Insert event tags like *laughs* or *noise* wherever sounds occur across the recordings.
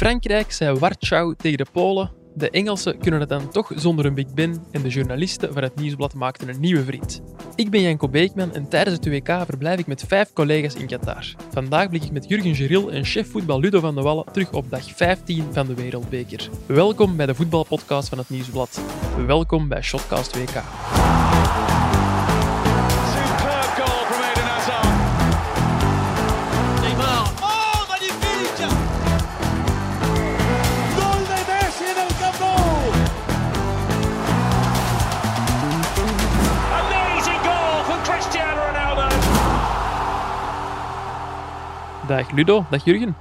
Frankrijk zei wartschau tegen de Polen. De Engelsen kunnen het dan toch zonder een Big Ben en de journalisten van het Nieuwsblad maakten een nieuwe vriend. Ik ben Janko Beekman en tijdens het WK verblijf ik met vijf collega's in Qatar. Vandaag blik ik met Jurgen Geril en chef voetbal Ludo van de Wallen terug op dag 15 van de Wereldbeker. Welkom bij de voetbalpodcast van het Nieuwsblad. Welkom bij Shotcast WK. Dag Ludo, dag Jurgen.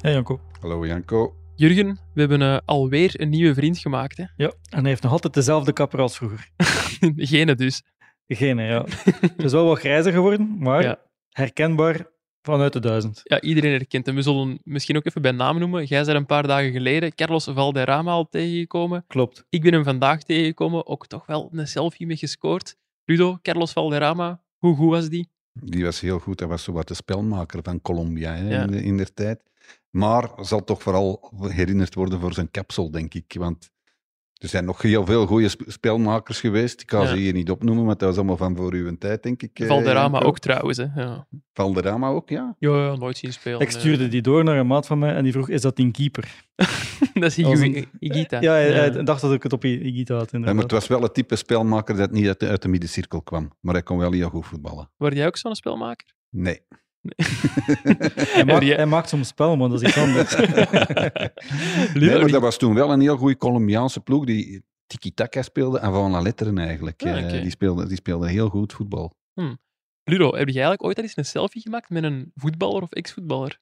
Hey Janko. Hallo Janko. Jurgen, we hebben eh, alweer een nieuwe vriend gemaakt. Hè? Ja, en hij heeft nog altijd dezelfde kapper als vroeger. *laughs* Gene dus. Degene, ja. *laughs* Het is wel wat grijzer geworden, maar Ja. herkenbaar vanuit de duizend. Ja, iedereen herkent hem. We zullen misschien ook even bij naam noemen. Jij bent een paar dagen geleden Carlos Valderrama al tegengekomen. Klopt. Ik ben hem vandaag tegengekomen, ook toch wel een selfie mee gescoord. Ludo, Carlos Valderrama, hoe goed was die? Die was heel goed. Hij was zo wat de spelmaker van Colombia hè, Ja. in, de, in der tijd. Maar zal toch vooral herinnerd worden voor zijn kapsel, denk ik. Want er zijn nog heel veel goede sp- spelmakers geweest. Ik ga Ja. ze hier niet opnoemen, want dat was allemaal van voor uw tijd, denk ik. eh, Valderrama ook trouwens. Hè. Ja. Valderrama ook, ja. Ja, ja, nooit zien spelen. Ik stuurde die door naar een maat van mij en die vroeg, is dat een keeper? eh. *laughs* dat is Igita. Ja, hij, dacht dat ik het op Igita had, Ja, maar het was wel het type spelmaker dat niet uit de, uit de middencirkel kwam. Maar hij kon wel heel goed voetballen. Word jij ook zo'n spelmaker? Nee. *laughs* hij, maakt, Ja. hij maakt soms spel, maar dat is iets anders. *laughs* Nee, maar dat was toen wel een heel goede Colombiaanse ploeg die tiki-taka speelde en van la letteren eigenlijk. Ah, Eh, die, speelde, die speelde heel goed voetbal. Ludo, heb jij eigenlijk ooit al eens een selfie gemaakt met een voetballer of ex-voetballer?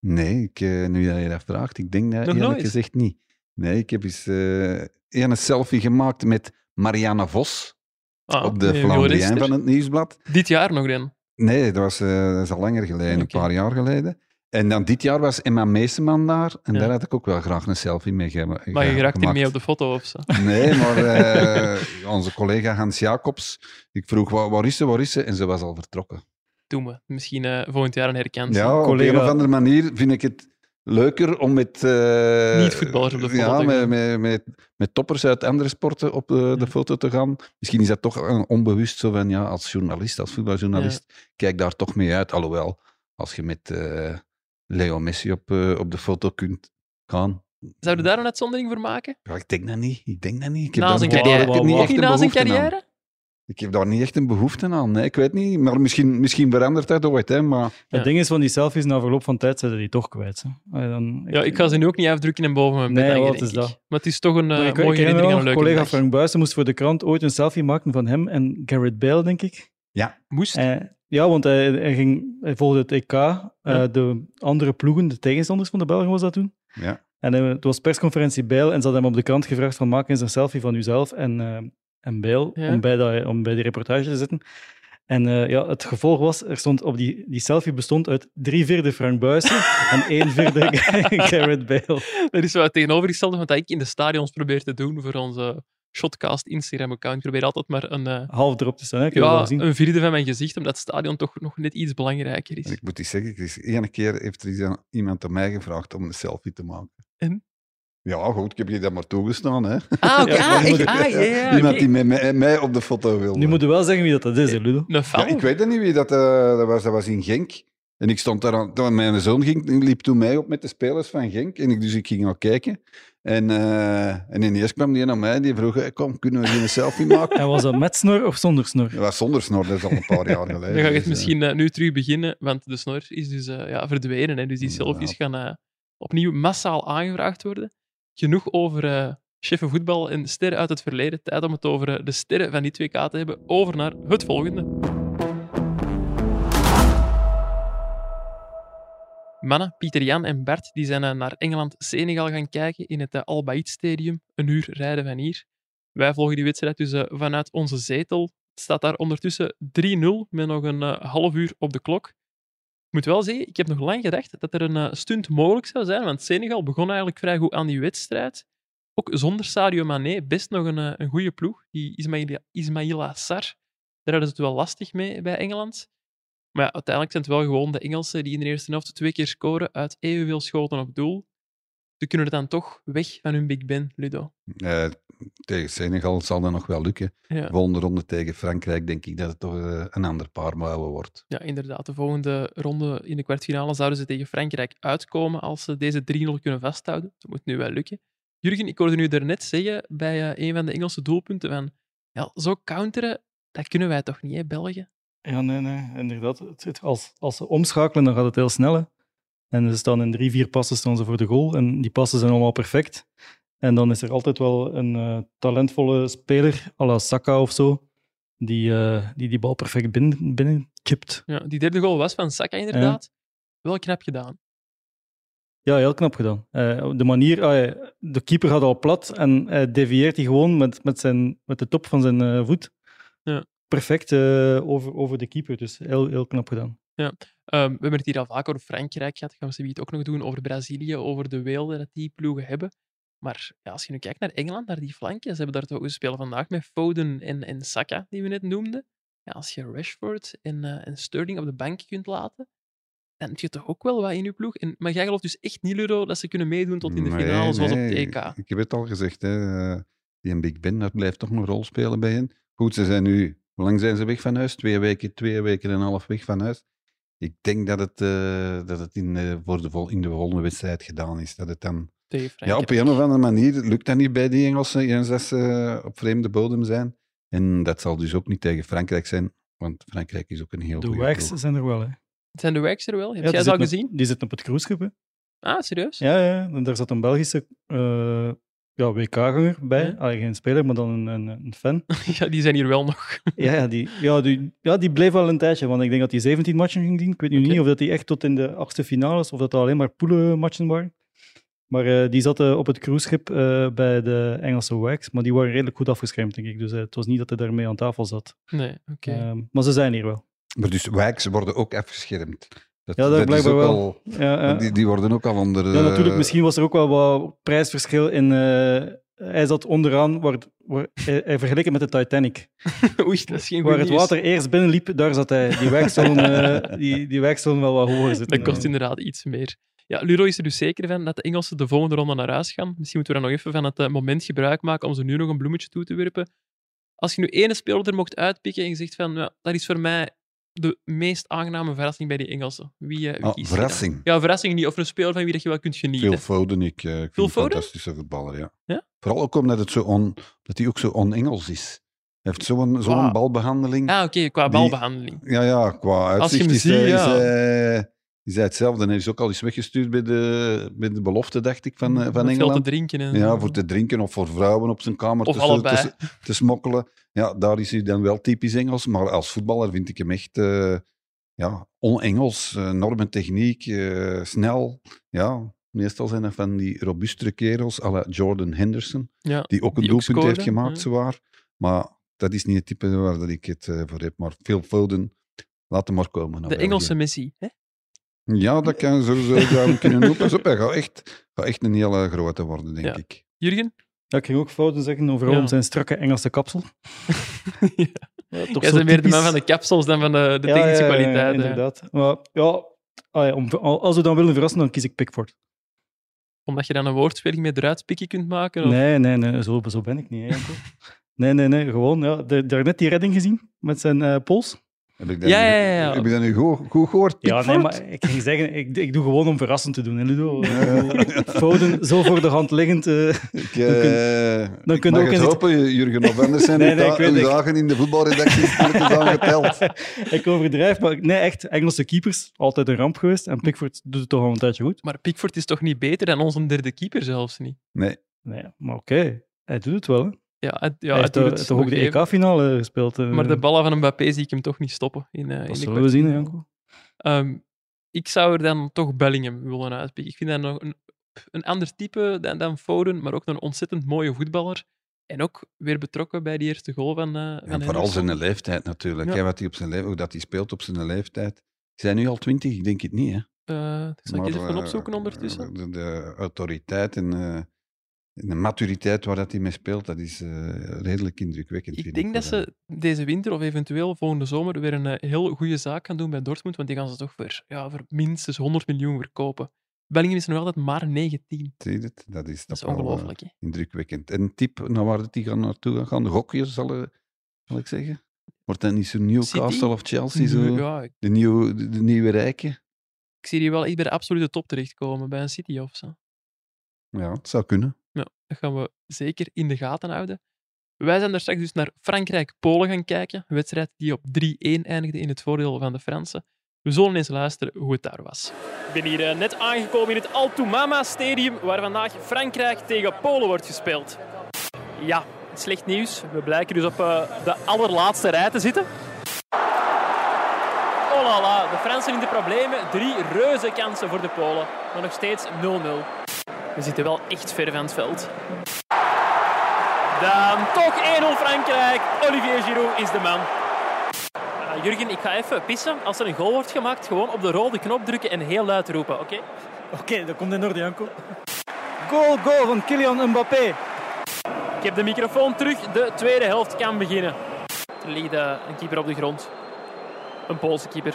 Nee, ik, eh, nu dat je dat vraagt, ik denk dat Nog eerlijk nooit? gezegd niet. Nee, ik heb eens eh, een selfie gemaakt met Marianne Vos Ah, op de Flandrien van het Nieuwsblad. Dit jaar nog dan? Nee, dat was, eh, dat is al langer geleden, een paar jaar geleden. En dan dit jaar was Emma Meeseman daar en Ja. daar had ik ook wel graag een selfie mee ge- Maar je geraakt niet mee op de foto of zo. Nee, *laughs* maar eh, onze collega Hans Jacobs, ik vroeg waar, waar is ze, waar is ze? En ze was al vertrokken. Doen we. Misschien eh, volgend jaar een herkansing. Ja, op collega- een of andere manier vind ik het leuker om met... eh, Niet-voetballers op de foto ja, met, met, met, met toppers uit andere sporten op de, de foto te gaan. Misschien is dat toch een onbewust zo van, ja, als journalist, als voetbaljournalist, kijk daar toch mee uit. Alhoewel, als je met eh, Leo Messi op, eh, op de foto kunt gaan... Zouden we daar een uitzondering voor maken? Ja, ik denk dat niet. Ik denk dat niet. Ik heb Na zijn niet- carrière. niet na zijn carrière? Ik heb daar niet echt een behoefte aan. Nee, ik weet niet. Maar misschien, misschien verandert dat ooit. Hè, maar Ja. Het ding is van die selfies, na verloop van tijd zijn die toch kwijt. Hè. Dan, Ja, ik ga ze nu ook niet afdrukken en boven mijn bed Nee, hangen, is ik. dat? Maar het is toch een eh, ik, mooie ik herinner herinnering aan een nog, leuke collega dag. Frank Buijsen moest voor de krant ooit een selfie maken van hem en Garrett Bale, denk ik. Moest. Eh, ja, want hij, hij, ging, hij volgde het EK. eh, Ja. De andere ploegen, de tegenstanders van de Belgen was dat toen. ja. En eh, het was persconferentie Bale en ze hadden hem op de krant gevraagd van maak eens een selfie van uzelf en, en Bale Ja. om, bij dat, om bij die reportage te zitten. En eh, ja, het gevolg was, er stond op die, die selfie bestond uit drie vierde Frank Buijsen *laughs* en één vierde Garrett Bale. Dat is wel het tegenovergestelde van wat ik in de stadions probeer te doen voor onze Shotcast Instagram-account. Ik probeer altijd maar een, eh, Half erop te staan, hè? ja, een vierde van mijn gezicht, omdat het stadion toch nog net iets belangrijker En is. ik moet iets zeggen, er is ene keer heeft er iemand aan mij gevraagd om een selfie te maken. En? Ja, goed, ik heb je dat maar toegestaan. Hè. Ah, oké. *laughs* Ja, ah, Ah, ja, ja. iemand die met mij, mij op de foto wil. Nu moet je wel zeggen wie dat, dat is, hè, Ludo. Ja, ik weet het niet wie dat, eh, dat was. Dat was in Genk. En ik stond daar aan, toen mijn zoon ging, die liep toen mij op met de spelers van Genk. En ik, dus ik ging al kijken. En, eh, en ineens kwam die naar mij die vroeg: "Hey, Kom, kunnen we hier een selfie *laughs* maken? En was dat met snor of zonder snor? Dat was zonder snor, dat is al een paar jaar *laughs* geleden. Dan ga ik het dus, eh, misschien eh, nu terug beginnen, want de snor is dus eh, ja, verdwenen. Hè, dus die selfies gaan eh, opnieuw massaal aangevraagd worden. Genoeg over eh cheffen voetbal en sterren uit het verleden. Tijd om het over eh, de sterren van die 2K te hebben. Over naar het volgende. Mannen, Pieter Jan en Bart die zijn eh, naar Engeland-Senegal gaan kijken in het eh, Al Stadium. Een uur rijden van hier. Wij volgen die wedstrijd dus eh, vanuit onze zetel. Het staat daar ondertussen 3-0 met nog een eh, half uur op de klok. Ik moet wel zeggen, ik heb nog lang gedacht dat er een eh, stunt mogelijk zou zijn, want Senegal begon eigenlijk vrij goed aan die wedstrijd. Ook zonder Sadio Mané, best nog een, eh, een goede ploeg. Die Ismaila Sarr, daar hadden ze het wel lastig mee bij Engeland. Maar uiteindelijk zijn het wel gewoon de Engelsen die in de eerste helft twee keer scoren uit evenveel schoten op doel. Ze kunnen er dan toch weg van hun Big Ben, Ludo. Eh, tegen Senegal zal dat nog wel lukken. Ja. Volgende ronde tegen Frankrijk denk ik dat het toch eh, een ander paar mouwen wordt. Ja, inderdaad. De volgende ronde in de kwartfinale zouden ze tegen Frankrijk uitkomen als ze deze 3-0 kunnen vasthouden. Dat moet nu wel lukken. Jurgen, ik hoorde u daarnet zeggen bij eh, een van de Engelse doelpunten van ja, zo counteren, dat kunnen wij toch niet, hè, België? Ja, nee, nee, inderdaad. Het- het- Als, als ze omschakelen, dan gaat het heel snel. hè. En ze staan in drie, vier passen staan ze voor de goal. En die passen zijn allemaal perfect. En dan is er altijd wel een eh, talentvolle speler, à la Saka of zo, die, eh, die die bal perfect binnen, binnen chipt. Ja, die derde goal was van Saka, inderdaad. Wel knap gedaan. Ja, heel knap gedaan. Eh, de manier, ah, ja, de keeper gaat al plat en hij devieert hij gewoon met, met, zijn, met de top van zijn voet. Ja. Perfect over, over de keeper. Dus heel, heel knap gedaan. Ehm, we hebben het hier al vaak over Frankrijk gehad. Gaan we het ook nog doen over Brazilië, over de weelde dat die ploegen hebben. Maar ja, als je nu kijkt naar Engeland, naar die flankjes, ze hebben daar toch we spelen vandaag met Foden en, en Saka, die we net noemden. Ja, als je Rashford en, eh, en Sterling op de bank kunt laten, dan heb je toch ook wel wat in je ploeg. En, maar jij gelooft dus echt niet, Ludo, dat ze kunnen meedoen tot in de Nee, finale, zoals nee, op het EK. Ik heb het al gezegd, hè. eh, die en Big Ben, dat blijft toch een rol spelen bij hen. Goed, ze zijn nu... Hoe lang zijn ze weg van huis? Twee weken, twee weken en een half weg van huis. Ik denk dat het, eh, dat het in, de, voor de, vol- in de volgende wedstrijd gedaan is. Dat het dan... Ja, op een of andere manier lukt dat niet bij die Engelsen, eens als ze op vreemde bodem zijn. En dat zal dus ook niet tegen Frankrijk zijn, want Frankrijk is ook een heel De goede Wags zijn er wel. Hè. Zijn de Wags er wel? Heb Ja, jij ze al op- gezien? Die zitten op het cruiseschip. hè. Ah, serieus? Ja, ja, en daar zat een Belgische eh, ja, WK-ganger bij. Ja. Allee, geen speler, maar dan een, een, een fan. *laughs* Ja, die zijn hier wel nog. *laughs* ja, ja, die, ja, die, ja, die bleef wel een tijdje, want ik denk dat hij 17 matchen ging doen. Ik weet nu niet of dat hij echt tot in de achtste finales, of dat dat alleen maar poelenmatchen waren. Maar eh, die zaten op het cruiseschip eh, bij de Engelse Wags, maar die waren redelijk goed afgeschermd, denk ik. Dus eh, het was niet dat hij daarmee aan tafel zat. Nee, oké. Ehm, maar ze zijn hier wel. Maar dus Wags worden ook afgeschermd. Dat, Ja, dat is blijkbaar wel. al- Ja, ja. die, die worden ook al onder... Ja, natuurlijk. eh, Misschien was er ook wel wat prijsverschil in. eh, hij zat onderaan, waar, waar, hij, het met de Titanic. *laughs* Oei, dat is geen Waar het nieuws. water eerst binnenliep, daar zat hij. Die weg zullen, *laughs* eh, die, die wel wat hoger zitten. Dat kost inderdaad iets meer. Ja, Ludo is er dus zeker van dat de Engelsen de volgende ronde naar huis gaan. Misschien moeten we dan nog even van het moment gebruik maken om ze nu nog een bloemetje toe te werpen. Als je nu ene speler er mocht uitpikken en je zegt van, ja, dat is voor mij de meest aangename verrassing bij die Engelsen. Wie, eh, wie Ah, verrassing. Ja, verrassing niet. Of een speler van wie dat je wel kunt genieten. Phil Foden, ik, eh, ik vind een fantastische voetballer, ja. Ja? Vooral ook omdat het zo on, dat hij ook zo on-Engels is. Hij heeft zo'n zo'n Wauw. balbehandeling. Ah, oké, qua Die- balbehandeling. Ja, ja, qua Als je uitzicht hem is, ja. Is hij hetzelfde. Hij is ook al eens weggestuurd bij de, bij de belofte, dacht ik, van, eh, van Met veel te Engeland. drinken. En Ja, voor te drinken of voor vrouwen op zijn kamer Of te, allebei. te, te smokkelen. Ja, daar is hij dan wel typisch Engels. Maar als voetballer vind ik hem echt eh, ja, on-Engels. eh, enorme techniek, snel. Ja, meestal zijn dat van die robuustere kerels, à la Jordan Henderson. Ja, Die ook een die ook doelpunt heeft gemaakt, ja. zowaar. Maar dat is niet het type waar dat ik het voor heb. Maar Phil Foden, laat hem maar komen. naar de België. Engelse Messi. Hè? Ja, dat kan zo hem kunnen. Pas op, hij gaat echt, gaat echt een hele grote worden, denk Ja. ik. Jurgen? Ja, ik ging ook fouten zeggen, overal Ja. om zijn strakke Engelse kapsel. *laughs* ja. Ja, toch Jij zo bent meer de man typisch. van de capsules dan van de, de Ja, technische ja, ja, kwaliteit. hè. inderdaad. Maar ja, ah ja, om, als we dan willen verrassen, dan kies ik Pickford. Omdat je dan een woordspeling met eruit pikken kunt maken? Of? Nee, nee, nee, zo, zo ben ik niet. Hè, Janko. *laughs* nee, nee, nee, gewoon. Ja, de- daarnet die redding gezien met zijn eh, pols. Heb ik dat, Ja, nu- ja, ja, ja. Heb je dat nu goed, goed gehoord? Ja, nee, maar ik ging zeggen, ik, ik doe gewoon om verrassend te doen, hè, Ludo. *laughs* Foden, zo voor de hand liggend. eh, Ik, eh, dan ik kun je mag ook het in het- hopen, Jurgen, of anders zijn *laughs* Nee, nee, uw dagen in de voetbalredactie aangeteld. *laughs* ik overdrijf, maar nee, echt, Engelse keepers, altijd een ramp geweest. En Pickford doet het toch al een tijdje goed. Maar Pickford is toch niet beter dan onze derde keeper zelfs niet? Nee, Nee, maar oké, hij doet het wel. Hè. Ja, het, ja, hij heeft toch- het toch ook de. EK-finale gespeeld. eh. Maar de ballen van Mbappé zie ik hem toch niet stoppen. In, eh in Dat de zullen we zien. Janko. Ehm, ik zou er dan toch Bellingham willen uitpikken. Ik vind dat nog een, een ander type dan, dan Foden, maar ook een ontzettend mooie voetballer. En ook weer betrokken bij die eerste goal van, eh van en vooral zijn leeftijd natuurlijk. Ja. hè, wat hij op zijn le- hoe dat hij speelt op zijn leeftijd. Zijn nu al twintig? Ik denk het niet, hè? Eh, dat zal ik eens Maar, even opzoeken ondertussen. De, de autoriteit en, eh, en de maturiteit waar dat hij mee speelt, dat is eh, redelijk indrukwekkend. Ik denk dat ze deze winter of eventueel volgende zomer weer een eh, heel goede zaak gaan doen bij Dortmund, want die gaan ze toch voor, ja, voor minstens 100 miljoen verkopen. Bellingham is nog altijd maar 19. Zie je het? Dat is, Dat is eh, ongelooflijk. indrukwekkend. En tip naar waar die gaan naartoe gaan? Gokjes, zal, zal ik zeggen? Wordt dat niet zo Newcastle City? of Chelsea? Zo? Ja, ik, De, nieuwe, de, de nieuwe rijken? ik zie die wel echt bij de absolute top terechtkomen, bij een City of zo. Ja, het zou kunnen. Dat gaan we zeker in de gaten houden. Wij zijn daar straks dus naar Frankrijk-Polen gaan kijken. Een wedstrijd die op 3-1 eindigde in het voordeel van de Fransen. We zullen eens luisteren hoe het daar was. Ik ben hier eh, net aangekomen in het Altoumama Stadium, waar vandaag Frankrijk tegen Polen wordt gespeeld. Ja, slecht nieuws. We blijken dus op eh, de allerlaatste rij te zitten. Oh de Fransen in de problemen. Drie reuze kansen voor de Polen, maar nog steeds 0-0. We zitten wel echt ver van het veld. Dan toch 1-0 Frankrijk. Olivier Giroud is de man. Ah, Jurgen, ik ga even pissen. Als er een goal wordt gemaakt, gewoon op de rode knop drukken en heel luid roepen, oké? Oké, dat komt in orde, Janko. Goal, goal van Kylian Mbappé. Ik heb de microfoon terug. De tweede helft kan beginnen. Er ligt eh, een keeper op de grond. Een Poolse keeper.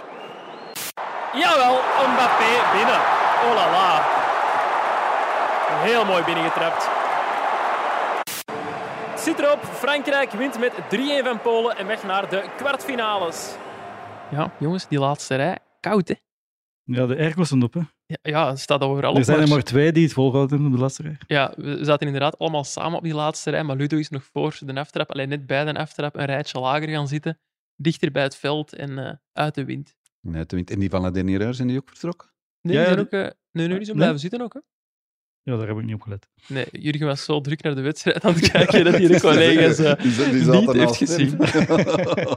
Jawel, Mbappé binnen. Oh la la. Heel mooi binnengetrapt. Het zit erop. Frankrijk wint met 3-1 van Polen en weg naar de kwartfinales. Ja, jongens, die laatste rij. Koud, hè? Ja, de airco stond op, hè. Ja, ja het staat overal op. Er zijn er maar- twee die het volhouden op de laatste rij. Ja, we zaten inderdaad allemaal samen op die laatste rij, maar Ludo is nog voor de aftrap, alleen net bij de aftrap, een rijtje lager gaan zitten, dichter bij het veld en eh, uit de wind. Nee, tenminste, en die van la dernière zijn die ook vertrokken? Nee, Ja, die zijn ook, eh, nee, nee, die zijn Nee? blijven zitten ook. Hè? Ja, daar heb ik niet op gelet. Nee, Jurgen was zo druk naar de wedstrijd aan het *laughs* kijken dat hij de collega's eh, Die z- die niet heeft hem. *laughs*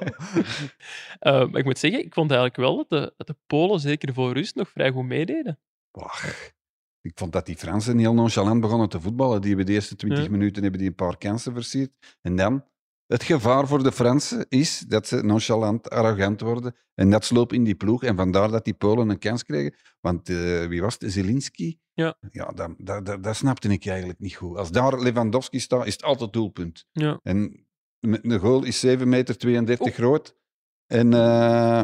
eh, maar ik moet zeggen, ik vond eigenlijk wel dat de, dat de Polen zeker voor rust nog vrij goed meededen. Ach, ik vond dat die Fransen heel nonchalant begonnen te voetballen. Die hebben de eerste 20 Ja. minuten hebben die een paar kansen versierd. En dan, het gevaar voor de Fransen is dat ze nonchalant, arrogant worden. En dat sloop in die ploeg. En vandaar dat die Polen een kans kregen. Want eh, wie was het? Zelinski? Ja. Ja, dat, dat, dat, dat snapte ik eigenlijk niet goed. Als daar Lewandowski staat, is het altijd doelpunt. Ja. En de goal is 7,32 meter Oeh. groot. En, eh,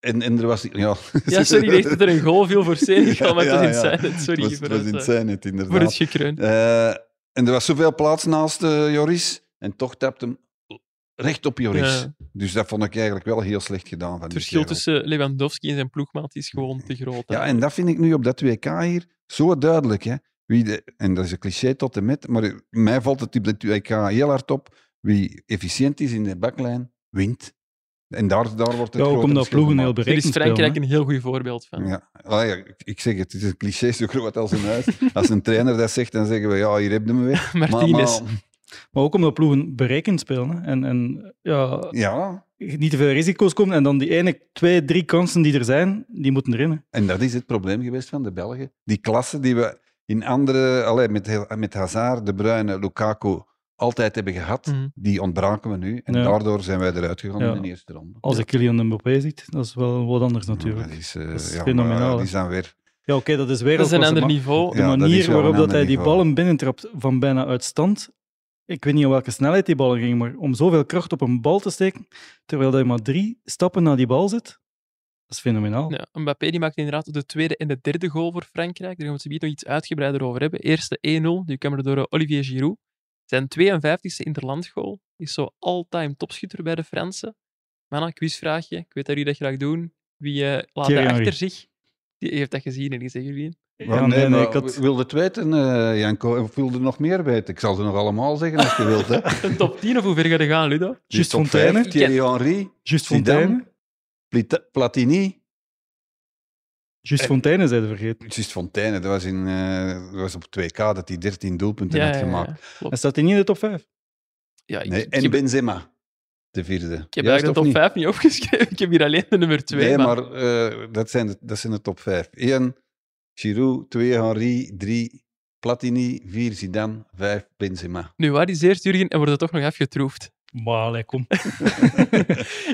en, en er was... Ja, Ja, sorry, ik dacht dat er een goal viel voor *laughs* Senegal, maar het Ja, in ja. Sorry het was, voor, het was het, eh, inderdaad. voor het gekreun. Eh, en er was zoveel plaats naast eh, Joris. En toch tapt hem recht op Joris. Ja. Dus dat vond ik eigenlijk wel heel slecht gedaan van Het verschil kerel. tussen Lewandowski en zijn ploegmaat is gewoon te groot. Ja, en dat vind ik nu op dat WK hier zo duidelijk. Hè. Wie de, en dat is een cliché tot en met, maar mij valt het op dat WK heel hard op. Wie efficiënt is in de baklijn, wint. En daar, daar wordt het Ja, ook omdat ploegen heel. Daar is berekend Frankrijk een heel goed voorbeeld van. Ja, ah ja, ik- ik zeg het, het is een cliché zo groot als een huis. *laughs* Als een trainer dat zegt, dan zeggen we, ja, hier heb je hem weer. *laughs* Martinez. maar- Maar ook omdat ploegen berekend spelen. Hè. En, en ja, ja, niet te veel risico's komen. En dan die ene, twee, drie kansen die er zijn, die moeten erin. Hè. En dat is het probleem geweest van de Belgen. Die klasse die we in andere, allee, met, met Hazard, De Bruyne, Lukaku altijd hebben gehad, Mhm. die ontbraken we nu. En Ja. daardoor zijn wij eruit gegaan Ja. in de eerste ronde. Als ik Kylian Mbappé ziet, dat is wel wat anders natuurlijk. Ja, dat is, eh, Dat is ja, fenomenaal, maar, hè. die zijn weer... Ja, oké, dat is weer Dat is een ander niveau. De Ja, dat is manier waarop dat hij die ballen binnentrapt van bijna uit stand. Ik weet niet op welke snelheid die ballen gingen, maar om zoveel kracht op een bal te steken, terwijl hij maar drie stappen naar die bal zit, dat is fenomenaal. Ja, Mbappé die maakt inderdaad de tweede en de derde goal voor Frankrijk. Daar gaan we het nog iets uitgebreider over hebben. Eerste 1-0, die kwam er door Olivier Giroud. Zijn 52e interlandgoal. Is zo all-time topschutter bij de Fransen. Mannen, quizvraagje. Ik weet dat jullie dat graag doen. Wie eh, laat hij achter zich? Die heeft dat gezien en die zeggen jullie. Ja, nee, nee, maar ik had- Wil je het weten, eh, Janko? Of wil je er nog meer weten? Ik zal ze nog allemaal zeggen als je wilt. Hè. *laughs* Een top 10 of hoe ver ga je gaan, Ludo? Just Fontaine. Thierry Henry, Just. Fontaine. Plita- Platini, Just Fontaine zijn vergeten. Just Fontaine. Dat was, in, eh, dat was op 2K dat hij 13 doelpunten Ja, had ja, ja, gemaakt. En staat hij niet in de top 5? Ja, ik, Nee, ik en heb, Benzema, de vierde. ik heb Juist eigenlijk de top niet? 5 niet *laughs* opgeschreven. Ik heb hier alleen de nummer 2. Nee, maar eh, dat, zijn de, dat zijn de top vijf. Eén, Giroud. Twee, Henry. Drie, Platini. Vier, Zidane. Vijf, Benzema. Nu, waar is eerst, Jurgen, en wordt het toch nog afgetroefd? Maar *laughs*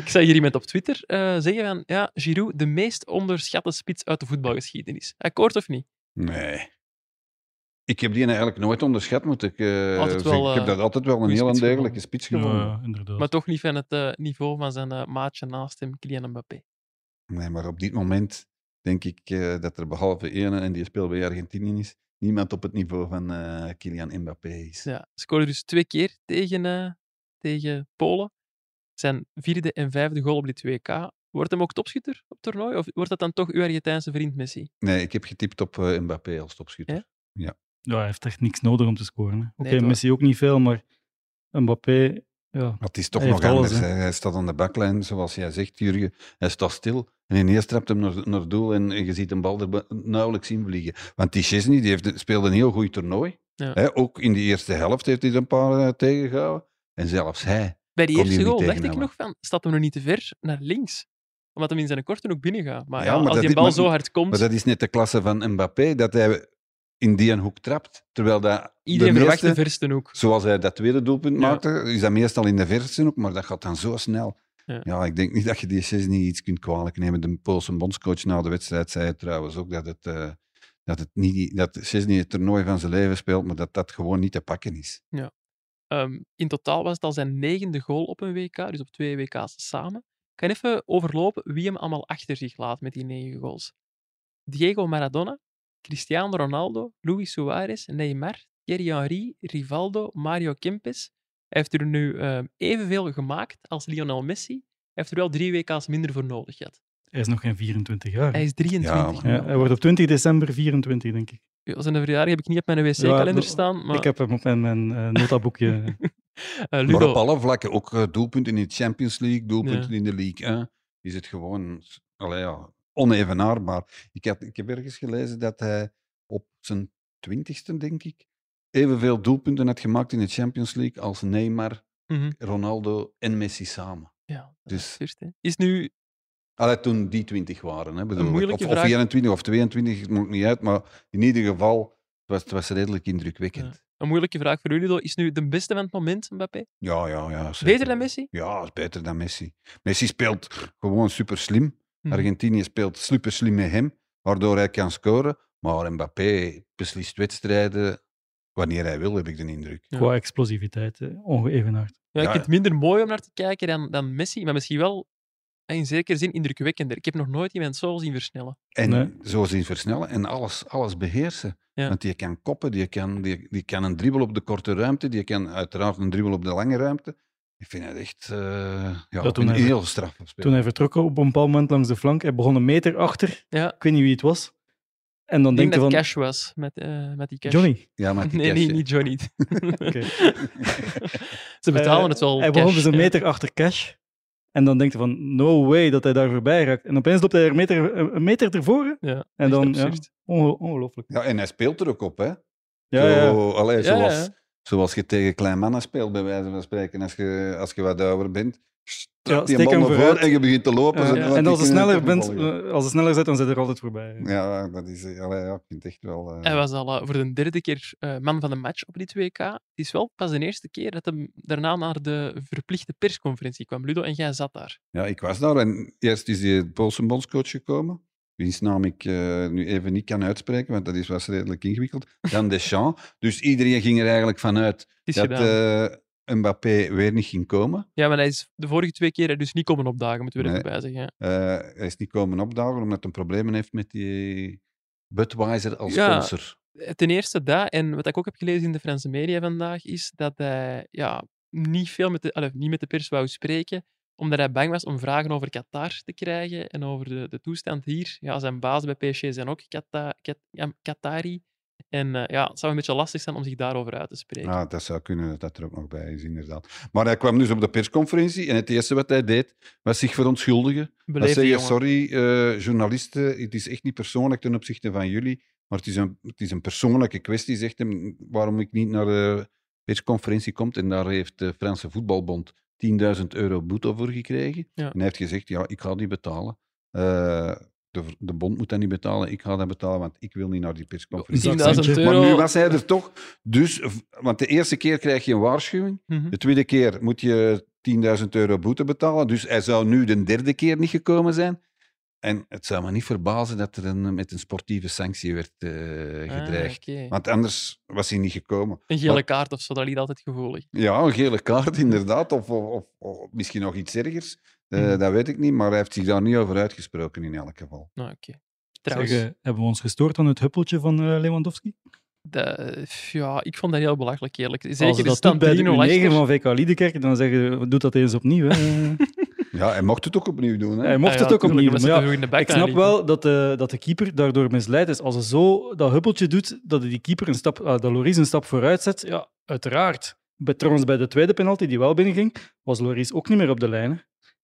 ik zag hier iemand op Twitter eh, zeggen van, ja, Giroud, de meest onderschatte spits uit de voetbalgeschiedenis. Akkoord of niet? Nee. Ik heb die eigenlijk nooit onderschat, moet ik eh, Altijd zeggen. wel, ik heb eh, dat altijd wel een heel degelijke spits gevonden. Ja, inderdaad. Maar toch niet van het eh, niveau van zijn eh, maatje naast hem, Kylian Mbappé. Nee, maar op dit moment... denk ik eh, dat er behalve ene, en die speelt bij Argentinië is, niemand op het niveau van eh, Kylian Mbappé is. Ja, scoorde dus twee keer tegen, eh, tegen Polen. Zijn vierde en vijfde goal op dit WK. Wordt hem ook topschutter op het toernooi? Of wordt dat dan toch uw Argentijnse vriend Messi? Nee, ik heb getipt op eh, Mbappé als topschutter. Ja? Ja, hij heeft echt niks nodig om te scoren. hè. Oké, Nee, toch? Messi ook niet veel, maar Mbappé, ja. Maar het is toch Hij nog alles, anders. Hij staat aan de baklijn, zoals jij zegt, Jurgen. Hij staat stil en ineens trapt hem naar, naar doel en, en je ziet een bal er nauwelijks in vliegen. Want die Chesney die heeft, speelde een heel goed toernooi. Ja. Ook in de eerste helft heeft hij er een paar eh, tegengehouden. En zelfs hij. Bij die eerste goal dacht ik nog van, staat hem nog niet te ver naar links? Omdat hem in zijn korte ook binnen gaat. Maar, Ja, ja, maar als die is- bal maar- zo hard komt, Maar dat is net de klasse van Mbappé, dat hij in die hoek trapt. Terwijl dat iedereen de verwacht de verste hoek. Zoals hij dat tweede doelpunt Ja. maakte, is dat meestal in de verste hoek, maar dat gaat dan zo snel. Ja. Ja, ik denk niet dat je die Chesney iets kunt kwalijk nemen. De Poolse bondscoach na de wedstrijd zei trouwens ook dat, het, eh, dat, het niet, dat Chesney het toernooi van zijn leven speelt, maar dat dat gewoon niet te pakken is. Ehm, in totaal was het al zijn negende goal op een WK, dus op twee WK's samen. Ik kan even overlopen wie hem allemaal achter zich laat met die negen goals. Diego Maradona, Cristiano Ronaldo, Luis Suarez, Neymar, Thierry Henry, Rivaldo, Mario Kempes. Hij heeft er nu ehm, evenveel gemaakt als Lionel Messi. Hij heeft er wel drie WK's minder voor nodig gehad. hij is nog geen 24 jaar. Hij is 23. Ja, Ja, hij wordt op 20 december 24, denk ik. Ja, Zijn verjaardag heb ik niet op mijn wc-kalender Ja, staan, maar Ik heb hem op mijn, mijn eh, notaboekje. *laughs* eh, Maar op alle vlakken, ook eh, doelpunten in de Champions League, doelpunten Ja. in de League 1, is het gewoon allee, ja, onevenaarbaar. Ik, had, ik heb ergens gelezen dat hij op zijn twintigste, denk ik, evenveel doelpunten had gemaakt in de Champions League als Neymar, Mhm. Ronaldo en Messi samen. ja, Dus- is nu Allee, toen die 20 waren. Hè, bedoel ik. of, of vraag. 24 of 22, het maakt niet uit. Maar in ieder geval, het was, het was redelijk indrukwekkend. een moeilijke vraag voor jullie. Is nu de beste van het moment, Mbappé? Ja, ja, ja. zeker. Beter dan Messi? Ja, is beter dan Messi. Messi speelt gewoon super slim. Mhm. Argentinië speelt super slim met hem, waardoor hij kan scoren. Maar Mbappé beslist wedstrijden wanneer hij wil, heb ik de indruk. Ja. Qua explosiviteit, eh, ongeëvenaard. Ja, ik vind het minder mooi om naar te kijken dan, dan Messi, maar misschien wel in zekere zin indrukwekkender. Ik heb nog nooit iemand zo zien versnellen. En Nee. zo zien versnellen en alles, alles beheersen. Ja. Want die kan koppen, die kan, die, die kan een dribbel op de korte ruimte, die kan uiteraard een dribbel op de lange ruimte. Ik vind het echt eh ja, toen een hij- heel straf Toen hij vertrok op een bepaald moment langs de flank, hij begon een meter achter. Ja, Ik weet niet wie het was. En dan denk je dat van... Cash was met, eh, met die Cash. Johnny. Ja, maar die Nee, Cash, niet, niet Johnny. *laughs* Oké. *laughs* Ze betalen Eh, het wel. Hij begon dus een ja. meter achter cash. En dan denkt hij van, no way dat hij daar voorbij raakt. En opeens loopt hij er een meter, een meter ervoor. Ja, En dan, ja, ongelooflijk. Ja, en hij speelt er ook op, hè? Ja, ja. Zo, allee, Ja, zoals, ja. Zoals je tegen klein mannen speelt, bij wijze van spreken. Als je, als je wat ouder bent, Ja, die hem bal naar voren en je begint te lopen. Ja, ja. En als je sneller bent, eh, als je sneller zit, dan zit er altijd voorbij. Ja, dat is, eh, allee, ja, ik vind echt wel... eh, Hij was al voor de derde keer eh, man van de match op dit WK. Het is wel pas de eerste keer dat hij daarna naar de verplichte persconferentie kwam. Ludo, en jij zat daar. Ja, ik was daar en eerst is die Poolse bondscoach gekomen, wiens naam ik eh, nu even niet kan uitspreken, want dat is, was redelijk ingewikkeld. Dan Deschamps. *laughs* Dus iedereen ging er eigenlijk vanuit dat eh, Mbappé weer niet ging komen. Ja, maar hij is de vorige twee keer er dus niet komen opdagen, moeten we er Nee. even bij zeggen. Eh, hij is niet komen opdagen omdat hij problemen heeft met die Budweiser als Ja. sponsor. Ten eerste dat, en wat ik ook heb gelezen in de Franse media vandaag, is dat hij ja, niet veel met de, allee, niet met de pers wou spreken, omdat hij bang was om vragen over Qatar te krijgen en over de, de toestand hier. Ja, zijn baas bij PSG zijn ook Qata, Qat- ja, Qatari. En eh, ja, het zou een beetje lastig zijn om zich daarover uit te spreken. Ja, dat zou kunnen dat dat er ook nog bij is, inderdaad. Maar hij kwam dus op de persconferentie en het eerste wat hij deed was zich verontschuldigen. Zeggen, jongen. sorry eh, journalisten, het is echt niet persoonlijk ten opzichte van jullie, maar het is een, het is een persoonlijke kwestie, zegt hem, waarom ik niet naar de persconferentie kom. En daar heeft de Franse Voetbalbond 10.000 euro boete voor gekregen. Ja. En hij heeft gezegd, ja, ik ga die betalen. Eh, de, de bond moet dat niet betalen, ik ga dat betalen, want ik wil niet naar die persconferentie. 10.000 zakcentje. euro. Maar nu was hij er toch. Dus, want de eerste keer krijg je een waarschuwing. Mhm. De tweede keer moet je 10.000 euro boete betalen. Dus hij zou nu de derde keer niet gekomen zijn. En het zou me niet verbazen dat er een, met een sportieve sanctie werd eh, Ah, gedreigd. Want anders was hij niet gekomen. Een gele Maar- kaart of zo, dat ligt altijd gevoelig. Ja, een gele kaart *laughs* inderdaad. Of, of, of, of misschien nog iets ergers. Eh, Mhm. Dat weet ik niet. Maar hij heeft zich daar niet over uitgesproken in elk geval. Nou, oké. Trouwens, Zeg, eh, hebben we ons gestoord aan het huppeltje van Lewandowski? de- ja, ik vond dat heel belachelijk, eerlijk. Als Zeker je de dat stand doet bij de 3-0 achter. U9 van VK Liedekerk, dan zeggen doe dat eens opnieuw. Hè. *laughs* Ja, hij mocht het ook opnieuw doen. Hè? Hij mocht Ah ja, het ook opnieuw doen. ja, ik snap wel dat de, dat de keeper daardoor misleid is. Als hij zo dat huppeltje doet, dat hij die keeper een stap, ah, dat Loris een stap vooruit zet, ja, uiteraard. Bij, trouwens, bij de tweede penalty die wel binnenging, was Loris ook niet meer op de lijn. hè.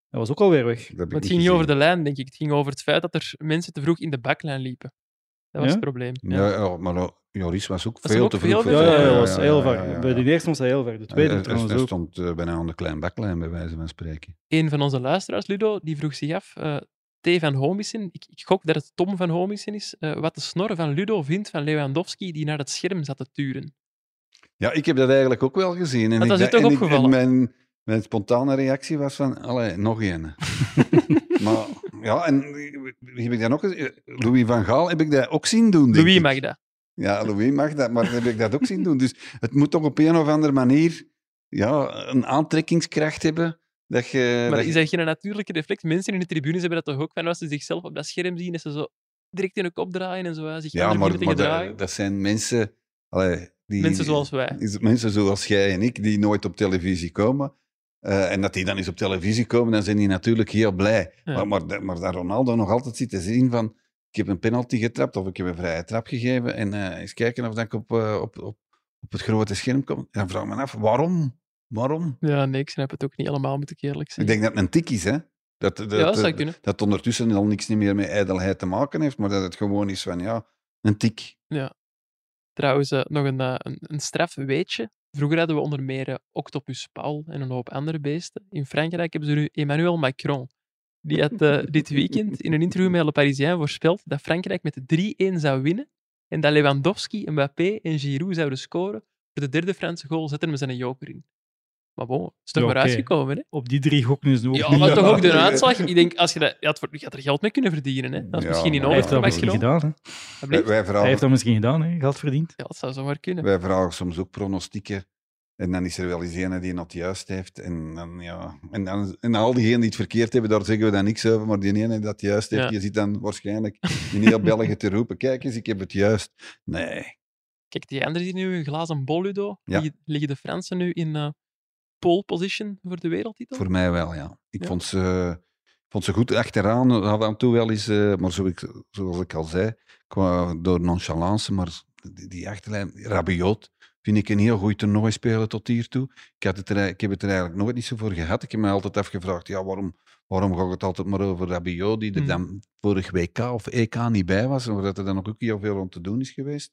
Hij was ook alweer weg. Maar het ging niet over de lijn, denk ik. Het ging over het feit dat er mensen te vroeg in de baklijn liepen. Dat was Ja? het probleem. Ja, ja, maar uh, Joris was ook Was veel ook te veel vroeg. Ja, ja, was heel ja, ver. ja, ja. Bij de eerste was hij heel ver. De tweede Hij- trouwens hij ook. stond eh, bijna aan de klein baklijn, bij wijze van spreken. Een van onze luisteraars, Ludo, die vroeg zich af, eh T. van Homissen, ik, ik gok dat het Tom van Homissen is, eh, wat de snor van Ludo vindt van Lewandowski die naar het scherm zat te turen. Ja, ik heb dat eigenlijk ook wel gezien. En Dat toch ik- opgevallen? mijn, mijn spontane reactie was van, allee, nog één. *laughs* maar ja, en wie heb ik dat nog eens? Louis van Gaal heb ik dat ook zien doen. denk Louis ik. mag dat. Ja, Louis mag dat, maar heb ik dat ook zien doen. Dus het moet toch op een of andere manier ja, een aantrekkingskracht hebben. Dat je, Maar dat is je- dat geen natuurlijke reflex? Mensen in de tribunes hebben dat toch ook van als ze zichzelf op dat scherm zien, dat ze zo direct in hun kop draaien en zo zich ja, maar, dat, dat zijn mensen... allee, die, Mensen zoals wij. is mensen zoals jij en ik, die nooit op televisie komen. Eh, en dat die dan eens op televisie komen, dan zijn die natuurlijk heel blij. Ja. Maar, maar, dat- maar dat Ronaldo nog altijd zit te zien van... Ik heb een penalty getrapt of ik heb een vrije trap gegeven. En eh, eens kijken of dat ik op, eh, op, op, op het grote scherm kom. Dan vraag ik me af, waarom? Waarom? Ja, nee, ik snap het ook niet helemaal, moet ik eerlijk Ik zeggen. denk dat het een tik is, hè? Dat, dat, ja, dat dat, ondertussen al niks meer met ijdelheid te maken heeft, maar dat het gewoon is van, ja, een tik. Trouwens, eh, nog een, een, een straf weetje. Vroeger hadden we onder meer eh, Octopus Paul en een hoop andere beesten. In Frankrijk hebben ze nu Emmanuel Macron. Die had eh, dit weekend in een interview met Le Parisien voorspeld dat Frankrijk met 3-1 zou winnen en dat Lewandowski, Mbappé en Giroud zouden scoren. Voor de derde Franse goal zetten we zijn joker in. Maar bon, is toch Ja, maar uitgekomen, hè? Op die drie gokken is nu ook Ja, niet... *laughs* maar toch ook de Ja. uitslag. Ik denk, als je, dat, je, had, voor- je had er geld mee kunnen verdienen, hè? Dat is Ja, misschien niet maar Hij heeft dat misschien gedaan. Hè. Wij, Hij heeft dat misschien gedaan, hè. geld verdiend. Ja, dat zou zomaar kunnen. wij vragen soms ook pronostieken. En dan is er wel eens een die het juist heeft. En, dan, ja, en, dan, en al diegenen die het verkeerd hebben, daar zeggen we dan niks over. Maar die ene die dat juist heeft, Ja. je zit dan waarschijnlijk in heel België te roepen. Kijk eens, ik heb het juist. Nee. Kijk, die anderen die nu een glazen bol, Ludo. Ja. Liggen, liggen de Fransen nu in eh pole position voor de wereldtitel? Voor mij wel, ja. Ik Ja. vond, ze, ik vond ze goed achteraan. Af en toe wel eens, eh, maar zo ik, zoals ik al zei, qua, door nonchalance, maar die, die achterlijn, Rabiot, vind ik een heel goed toernooi spelen tot hiertoe. Ik, had het er, ik heb het er eigenlijk nooit niet zo voor gehad. Ik heb me altijd afgevraagd, ja, waarom, waarom gaat het altijd maar over Rabiot, die er Hmm. dan vorig WK of EK niet bij was, omdat er dan ook heel veel om te doen is geweest.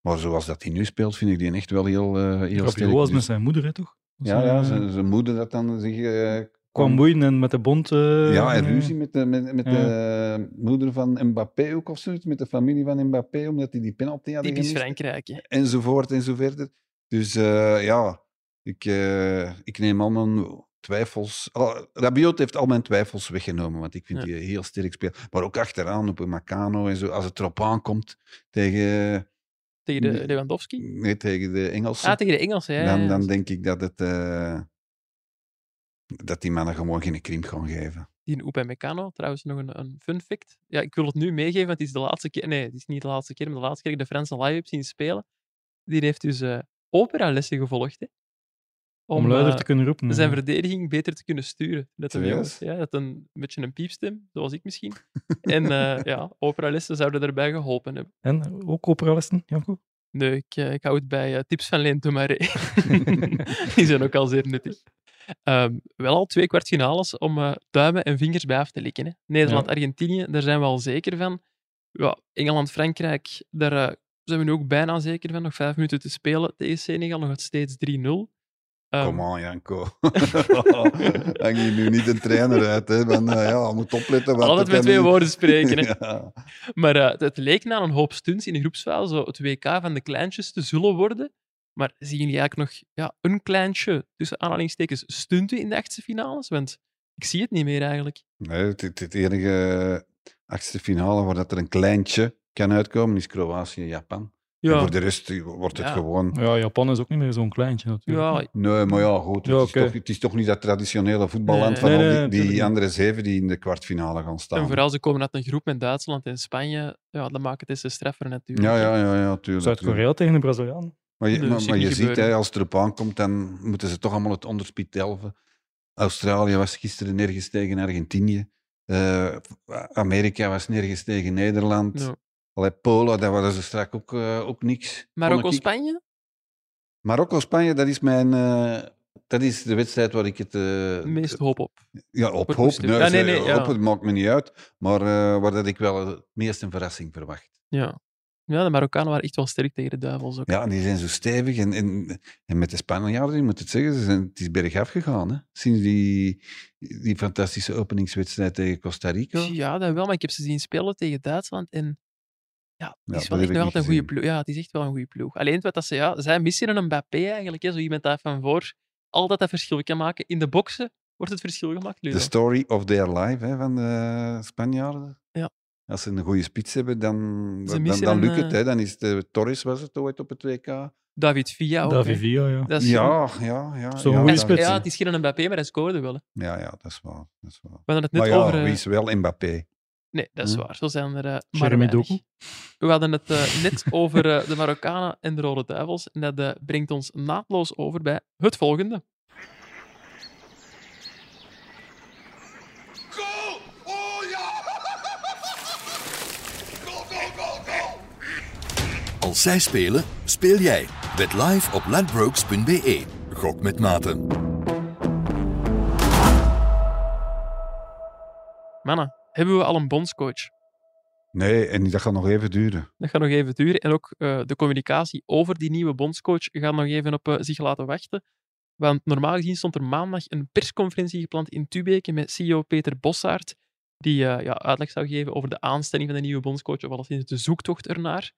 Maar zoals dat hij nu speelt, vind ik die echt wel heel, eh heel Rabiot sterk. was Dus- met zijn moeder, hè, toch? Ja, hij, ja eh, zijn, zijn moeder dat dan zich... eh, Kwam moeien en met de bond... eh, ja, en ruzie met de, met, met Ja. de moeder van Mbappé ook of zoiets, met de familie van Mbappé, omdat die die penalty hadden Typisch. Frankrijk, hè? Enzovoort, enzoverder. Dus eh, ja, ik, eh, ik neem al mijn twijfels... al- Rabiot heeft al mijn twijfels weggenomen, want ik vind Ja. die heel sterk spelen. Maar ook achteraan op een Macano en zo, als het erop aankomt tegen, Tegen de Nee. Lewandowski. nee, tegen de Engelsen, Ah, tegen de Engelsen, ja. dan, dan denk ik dat het... eh, dat die mannen gewoon geen krimp gaan geven. Die in Upamecano, trouwens nog een, een fun fact. Ja, ik wil het nu meegeven, want het is de laatste keer... Nee, het is niet de laatste keer, maar de laatste keer dat ik de Franse live heb zien spelen. Die heeft dus eh operalessen gevolgd, hè? Om luider eh, te kunnen roepen. zijn verdediging beter te kunnen sturen. Dat hem jong Serieus? is. Ja, dat een, een beetje een piepstem, zoals ik misschien. *laughs* en eh ja, operalessen zouden daarbij geholpen hebben. En ook operalessen, Janko? Nee, ik, eh, ik hou het bij tips van Leen Tomaré. *laughs* Die zijn ook al zeer nuttig. Ehm, wel al twee kwartfinales om eh, duimen en vingers bij af te likken. hè. Nederland-Argentinië, daar zijn we al zeker van. Ja, Engeland-Frankrijk, daar zijn we nu ook bijna zeker van. Nog vijf minuten te spelen tegen Senegal, nog steeds 3-0. Ehm, Kom aan, Janko. *laughs* Hang je nu niet een trainer uit, hè? Eh, ja, moet opletten. want altijd met twee woorden spreken. Hè. *laughs* Ja. Maar eh, het, leek na een hoop stunts in de groepsfase zo het WK van de kleintjes te zullen worden. Maar zien jullie eigenlijk nog ja, een kleintje, tussen aanhalingstekens, stunten in de achtste finales? Want ik zie het niet meer eigenlijk. Nee, het, het, het enige achtste finale waar dat er een kleintje kan uitkomen is Kroatië-Japan. En voor de rest wordt het Ja. gewoon... Ja, Japan is ook niet meer zo'n kleintje natuurlijk. ja, Nee, maar ja, goed. Het, Ja, is, toch, het is toch niet dat traditionele voetballand Nee. van Nee, al die, die andere zeven die in de kwartfinale gaan staan. en vooral ze komen uit een groep met Duitsland en Spanje. Ja, dat maakt het eens te streffer natuurlijk. Ja, ja, ja, ja, tuurlijk. Zuid-Korea tegen de Braziliaan. Maar je, Nee, maar, maar je ziet, hè, als het erop aankomt, dan moeten ze toch allemaal het onderspit delven. Australië was gisteren nergens tegen Argentinië. Eh, Amerika was nergens tegen Nederland. Ja. Allee, Polen, dat was ze straks ook, eh, ook niks. Marokko, vond ik. Spanje? Marokko-Spanje, dat is mijn... eh, dat is de wedstrijd waar ik het... eh, Meest hoop op. Ja, op hoop. Nee, Ja, nee, nee, ja. op, het maakt me niet uit. Maar waar dat ik wel het meest een verrassing verwacht. Ja. ja, de Marokkanen waren echt wel sterk tegen de duivels ook. Ja, en die zijn zo stevig. En, en, en met de Spanjaarden, je moet het zeggen, ze zijn, het is bergaf gegaan. Hè? Sinds die, die fantastische openingswedstrijd tegen Costa Rica. Ja, dat wel, maar ik heb ze zien spelen tegen Duitsland en ja, het Ja, is wel echt een goede ploeg. Ja, het is echt wel een goede ploeg. Alleen het feit dat ze, ja, zij missen een Mbappé eigenlijk, hè, zo iemand dat van voor altijd dat verschil kan maken. In de boksen wordt het verschil gemaakt, Ludo. The story of their life hè, van de Spanjaarden. Ja. Als ze een goede spits hebben, dan, dan, dan lukt het. eh, Hè. Dan is de Torres was het ooit op het WK. David Villa ook. David. Villa, ja. Dat is Ja, ja, ja. Zo'n ja, goede dat- spits, Ja, het is geen Mbappé, maar hij scoorde wel. Hè. Ja, ja, dat is waar. Dat is waar. We hadden het net Maar ja, over... eh, wie is wel Mbappé? Nee, dat is Hm. waar. Zo zijn er eh, maar weinig. We hadden het eh, net *laughs* over eh, de Marokkanen en de Rode Duivels. En dat eh, brengt ons naadloos over bij het volgende. Goal! Oh ja! *laughs* Goal, goal, goal, goal! Als zij spelen, speel jij. Bet live op ladbrokes.be. Gok met maten. Mannen, hebben we al een bondscoach? Nee, en dat gaat nog even duren. Dat gaat nog even duren. En ook eh, de communicatie over die nieuwe bondscoach gaat nog even op eh, zich laten wachten. Want normaal gezien stond er maandag een persconferentie gepland in Tubeke met CEO Peter Bossaert, die eh, ja, uitleg zou geven over de aanstelling van de nieuwe bondscoach, of alleszins de zoektocht ernaar.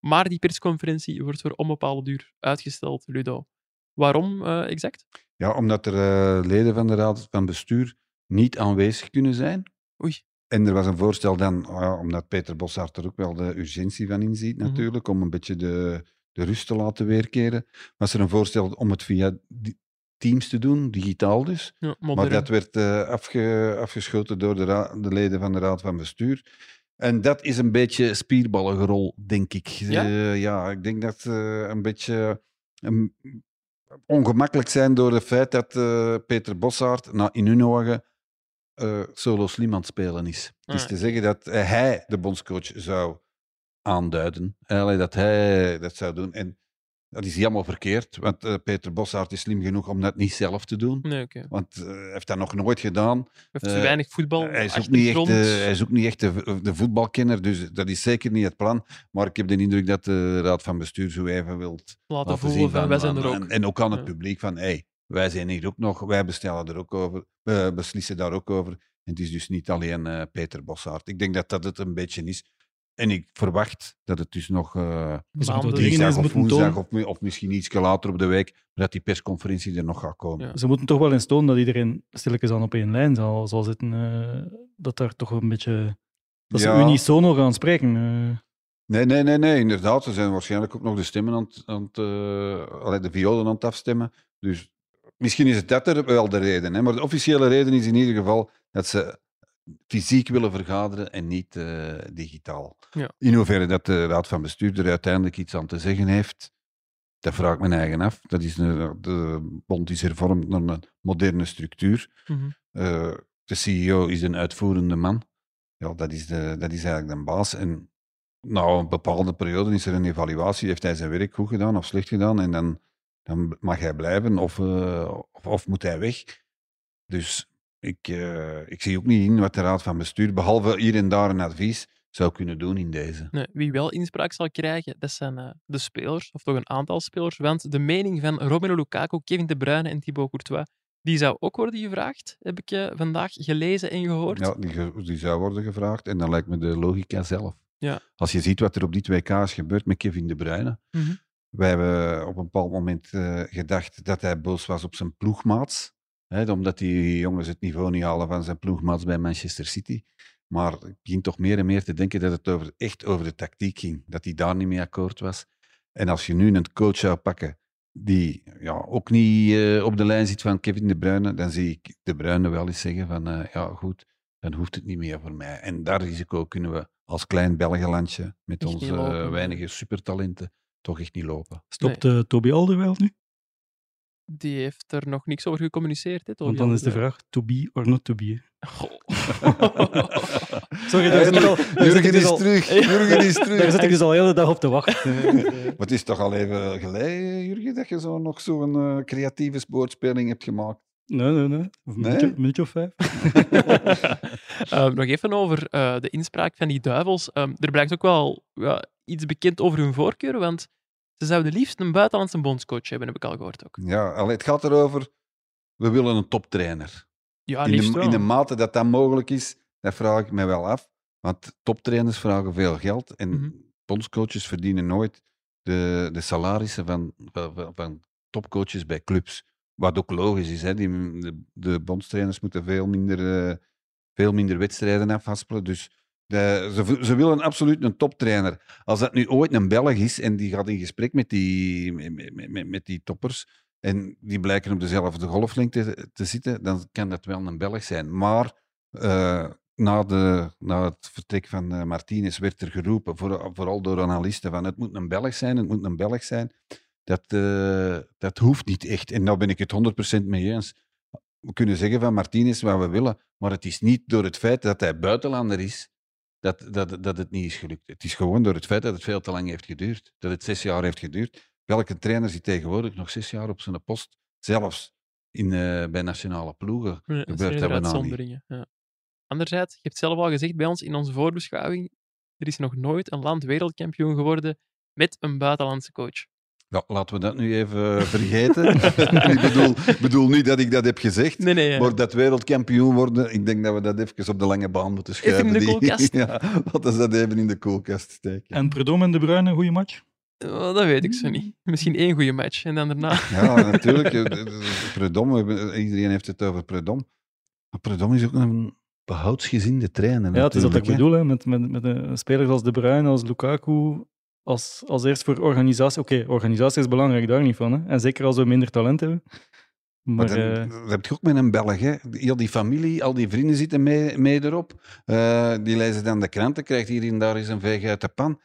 Maar die persconferentie wordt voor onbepaalde duur uitgesteld, Ludo. Waarom exact? Ja, omdat er leden van de raad van bestuur niet aanwezig kunnen zijn. Oei. En er was een voorstel dan, oh ja, omdat Peter Bossaert er ook wel de urgentie van inziet Mhm. natuurlijk, om een beetje de, de rust te laten weerkeren, was er een voorstel om het via Teams te doen, digitaal dus. Ja, Maar dat werd eh, afge- afgeschoten door de, de leden van de raad van bestuur. En dat is een beetje spierballengerol, denk ik. Ja? Eh, ja, ik denk dat ze een beetje ehm, ongemakkelijk zijn door het feit dat Peter Bossaert nou, in hun ogen eh, solo slim aan het spelen is. Het is te zeggen dat eh, hij de bondscoach zou aanduiden. Eigenlijk dat hij dat zou doen. En dat is helemaal verkeerd, want eh, Peter Bossaert is slim genoeg om dat niet zelf te doen. Nee, oké. Want hij heeft dat nog nooit gedaan. Heeft te weinig voetbal. Hij is, ook niet echt, hij is ook niet echt de, de voetbalkenner, dus dat is zeker niet het plan. Maar ik heb de indruk dat de raad van bestuur zo even wilt laten laten voelen van, van, wij zijn er ook. En, en ook aan het Ja. publiek van, hey, wij zijn hier ook nog, wij bestellen er ook over, we beslissen daar ook over. En het is dus niet alleen eh, Peter Bossaert. Ik denk dat dat het een beetje is. En ik verwacht dat het dus nog eh dingen dinsdag of woensdag of, of misschien iets later op de week, dat die persconferentie er nog gaat komen. Ja. Ze moeten toch wel eens tonen dat iedereen stilletjes aan op één lijn zal, zal zitten. eh, dat daar toch een beetje... Dat ze Ja. unisono gaan spreken. Nee, nee, nee, nee, inderdaad. Ze zijn waarschijnlijk ook nog de stemmen aan het, aan het, eh, de violen aan het afstemmen. Dus misschien is het dat er wel de reden. Hè? Maar de officiële reden is in ieder geval dat ze fysiek willen vergaderen en niet eh, digitaal. Ja. In hoeverre dat de raad van bestuur er uiteindelijk iets aan te zeggen heeft, dat vraag ik mijn eigen af. Dat is een, de bond is hervormd naar een moderne structuur. Mhm. Eh, de CEO is een uitvoerende man. Ja, dat is, de, dat is eigenlijk de baas. En na een bepaalde periode is er een evaluatie. Heeft hij zijn werk goed gedaan of slecht gedaan? En dan, dan mag hij blijven of, eh, of, of moet hij weg. Dus ik, eh, ik zie ook niet in wat de raad van bestuur, behalve hier en daar een advies, zou kunnen doen in deze. Nee, wie wel inspraak zal krijgen, dat zijn eh, de spelers, of toch een aantal spelers. Want de mening van Romelu Lukaku, Kevin De Bruyne en Thibaut Courtois, die zou ook worden gevraagd, heb ik eh, vandaag gelezen en gehoord. Ja, die, zou worden gevraagd. En dan lijkt me de logica zelf. Ja. Als je ziet wat er op die 2K is gebeurd met Kevin De Bruyne. Mhm. Wij hebben op een bepaald moment eh, gedacht dat hij boos was op zijn ploegmaats. Hè, omdat die jongens het niveau niet halen van zijn ploegmaats bij Manchester City. Maar ik begin toch meer en meer te denken dat het over, echt over de tactiek ging. Dat hij daar niet mee akkoord was. En als je nu een coach zou pakken die ja, ook niet eh, op de lijn zit van Kevin De Bruyne, dan zie ik De Bruyne wel eens zeggen van eh, ja goed, dan hoeft het niet meer voor mij. En dat risico kunnen we als klein Belgenlandje met onze weinige supertalenten toch echt niet lopen. Stopt eh, Toby Alderweireld nu? Die heeft er nog niks over gecommuniceerd. Hè, Want dan is de vraag, to be or not to be. Goh. *laughs* Sorry, daar zit ik al, daar zit ik Jurgen is al, terug, Jurgen is terug. daar zit ik dus al de hele dag op te wachten. *laughs* Maar het is toch al even geleden, Jurgen, dat je zo nog zo'n eh, creatieve sportspeling hebt gemaakt. Nee, nee, nee. Of een Nee? minuutje, minuutje of vijf. *laughs* Ehm, nog even over eh, de inspraak van die duivels. Ehm, er blijkt ook wel ja, iets bekend over hun voorkeur, want ze zouden liefst een buitenlandse bondscoach hebben, heb ik al gehoord ook. Ja, allee, het gaat erover, we willen een toptrainer. Ja, in, de, in de mate dat dat mogelijk is, dat vraag ik me wel af. Want toptrainers vragen veel geld en Mhm. bondscoaches verdienen nooit de, de salarissen van, van, topcoaches bij clubs. Wat ook logisch is, hè. Die, de, de bondstrainers moeten veel minder, eh, veel minder wedstrijden afhaspelen. Dus de, ze, ze willen absoluut een toptrainer. Als dat nu ooit een Belg is en die gaat in gesprek met die, met, met, met, die toppers en die blijken op dezelfde golflengte te zitten, dan kan dat wel een Belg zijn. Maar eh, na, de, na het vertrek van eh, Martinez werd er geroepen, voor, vooral door analisten, van het moet een Belg zijn, het moet een Belg zijn. Dat, eh, dat hoeft niet echt. En daar ben ik het 100% mee eens. We kunnen zeggen van Martinez wat we willen, maar het is niet door het feit dat hij buitenlander is, dat, dat, dat het niet is gelukt. Het is gewoon door het feit dat het veel te lang heeft geduurd. Dat het zes jaar heeft geduurd. Welke trainer zit tegenwoordig nog zes jaar op zijn post? Zelfs in, eh, bij nationale ploegen. Ja, gebeurt dat bijna niet. Ja. Anderzijds, je hebt zelf al gezegd bij ons in onze voorbeschouwing, er is nog nooit een land wereldkampioen geworden met een buitenlandse coach. Ja, laten we dat nu even *laughs* vergeten. ik bedoel, bedoel niet dat ik dat heb gezegd. Nee, nee. ja. Maar dat wereldkampioen worden, ik denk dat we dat even op de lange baan moeten Even in schuiven. de Die- koelkast. *laughs* ja, laten we dat even in de koelkast steken. En Predom en De Bruyne, goede match? Oh, dat weet ik zo niet. Misschien één goede match en dan daarna. Ja, natuurlijk. eh, de- de- Predom, iedereen heeft het over Predom. Maar Predom is ook een behoudsgezinde trainer. Ja, het is dat ik bedoel, hè, met, met, met een speler als De Bruyne, als Lukaku, als, als eerst voor organisatie. Oké, organisatie is belangrijk, daar niet van. Hè. En zeker als we minder talent hebben. Maar, Maar dan, eh, dat heb je ook met een Belg. Hè. Heel die familie, al die vrienden zitten mee, mee erop. Eh, die lezen dan de kranten, krijgt hier en daar eens een veeg uit de pan.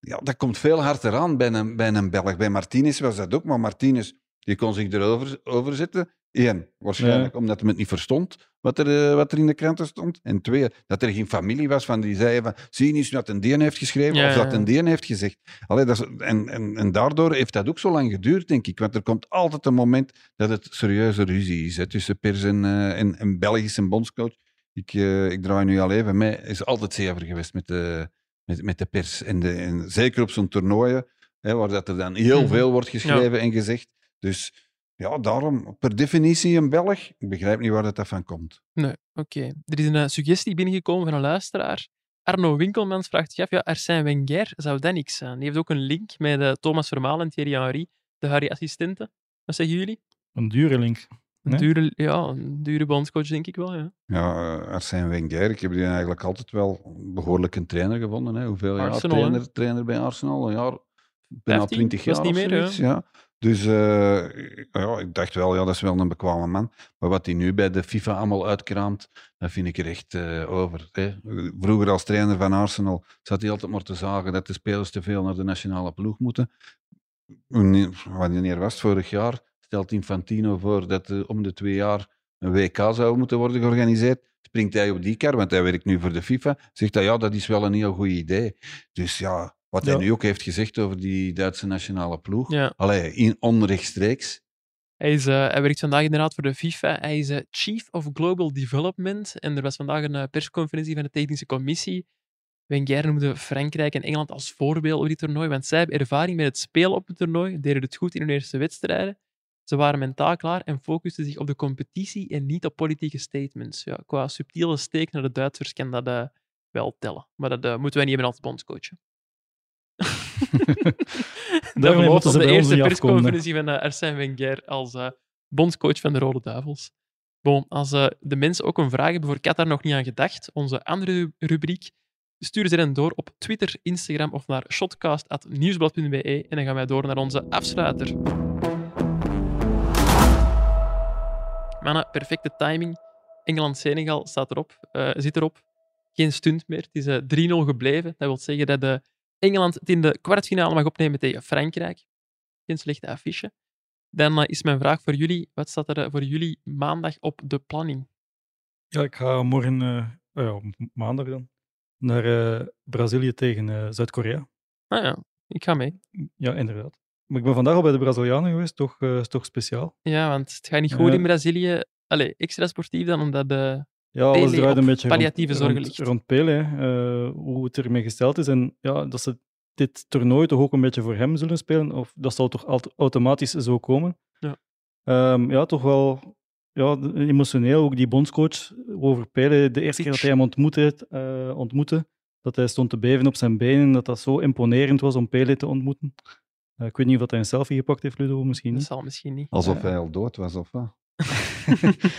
Ja, dat komt veel harder aan bij een, bij een Belg. Bij Martinez was dat ook, maar Martinez die kon zich erover over zetten. Eén, waarschijnlijk omdat hij het niet verstond wat er, eh, wat er in de kranten stond. En twee, dat er geen familie was van die zeiden van zie je niet wat een DN heeft geschreven Ja, of dat een DN heeft gezegd. Allee, dat is, en, en, en daardoor heeft dat ook zo lang geduurd, denk ik. Want er komt altijd een moment dat het serieuze ruzie is hè, tussen pers en, eh, en, en Belgische bondscoach. Ik, eh, ik draai nu al even mee. is altijd zever geweest met de, met, met de pers. En, de, en zeker op zo'n toernooien, hè, waar dat er dan heel Mhm. veel wordt geschreven en gezegd. Dus ja, daarom, per definitie een Belg. Ik begrijp niet waar dat, dat van komt. Nee, oké. Er is een eh, suggestie binnengekomen van een luisteraar. Arno Winkelmans vraagt zich af, ja, Arsène Wenger, zou dat niks zijn? Die heeft ook een link met eh, Thomas Vermaelen en Thierry Henry, de Harry-assistenten. Wat zeggen jullie? een dure link. Een dure, ja, een dure bondscoach, denk ik wel, ja. Ja, uh, Arsène Wenger, ik heb die eigenlijk altijd wel behoorlijk een trainer gevonden. Hè. Hoeveel jaar trainer, trainer bij Arsenal? Een jaar, bijna 15? twintig jaar niet of meer, zoiets, ja. Dus eh, ja, ik dacht wel, ja, dat is wel een bekwame man. Maar wat hij nu bij de FIFA allemaal uitkraamt, dat vind ik er echt eh, over. Hè. Vroeger als trainer van Arsenal zat hij altijd maar te zagen dat de spelers te veel naar de nationale ploeg moeten. Wanneer was het? Vorig jaar stelt Infantino voor dat er om de twee jaar een WK zou moeten worden georganiseerd. Springt hij op die kar, want hij werkt nu voor de FIFA. Zegt hij, ja, dat is wel een heel goed idee. Dus ja, wat hij nu ook heeft gezegd over die Duitse nationale ploeg. ja. Allee, in, onrechtstreeks. Hij, is, eh, hij werkt vandaag inderdaad voor de FIFA. Hij is eh, Chief of Global Development. En er was vandaag een eh, persconferentie van de technische commissie. Wenger noemde Frankrijk en Engeland als voorbeeld op dit toernooi, want zij hebben ervaring met het spelen op het toernooi, deden het goed in hun eerste wedstrijden. Ze waren mentaal klaar en focusten zich op de competitie en niet op politieke statements. Ja, qua subtiele steek naar de Duitsers kan dat wel tellen. Maar dat moeten wij niet hebben als bondscoach. *laughs* dat op ze de eerste persconferentie van eh, Arsène Wenger als eh, bondscoach van de Rode Duivels. Bon, als eh, de mensen ook een vraag hebben voor Qatar nog niet aan gedacht, onze andere rubriek, Stuur ze dan door op Twitter, Instagram of naar shotcast.nieuwsblad.be en dan gaan wij door naar onze afsluiter. Mannen, perfecte timing. Engeland-Senegal staat erop, zit erop. Geen stunt meer. Het is eh, 3-0 gebleven. Dat wil zeggen dat de Engeland het in de kwartfinale mag opnemen tegen Frankrijk. Geen slechte affiche. Dan eh, is mijn vraag voor jullie. Wat staat er eh, voor jullie maandag op de planning? Ja, ik ga morgen, oh ja, maandag dan, naar Brazilië tegen Zuid-Korea. Ah ja, ik ga mee. Ja, inderdaad. Maar ik ben vandaag al bij de Brazilianen geweest, toch, is toch speciaal. Ja, want het gaat niet goed in Brazilië. Allee, extra sportief dan, omdat de... Ja, alles draait een beetje palliatieve rond, zorgen rond, rond Pele, hè, eh, hoe het ermee gesteld is. En ja, dat ze dit toernooi toch ook een beetje voor hem zullen spelen, of dat zal toch aut- automatisch zo komen. Ja. Ehm, ja, toch wel ja, emotioneel. Ook die bondscoach over Pele, de eerste keer dat hij hem ontmoette, eh, ontmoette, dat hij stond te beven op zijn benen, dat dat zo imponerend was om Pele te ontmoeten. Eh, ik weet niet of dat hij een selfie gepakt heeft, Ludo, misschien Dat niet. zal misschien niet. Alsof hij al dood was, of wat?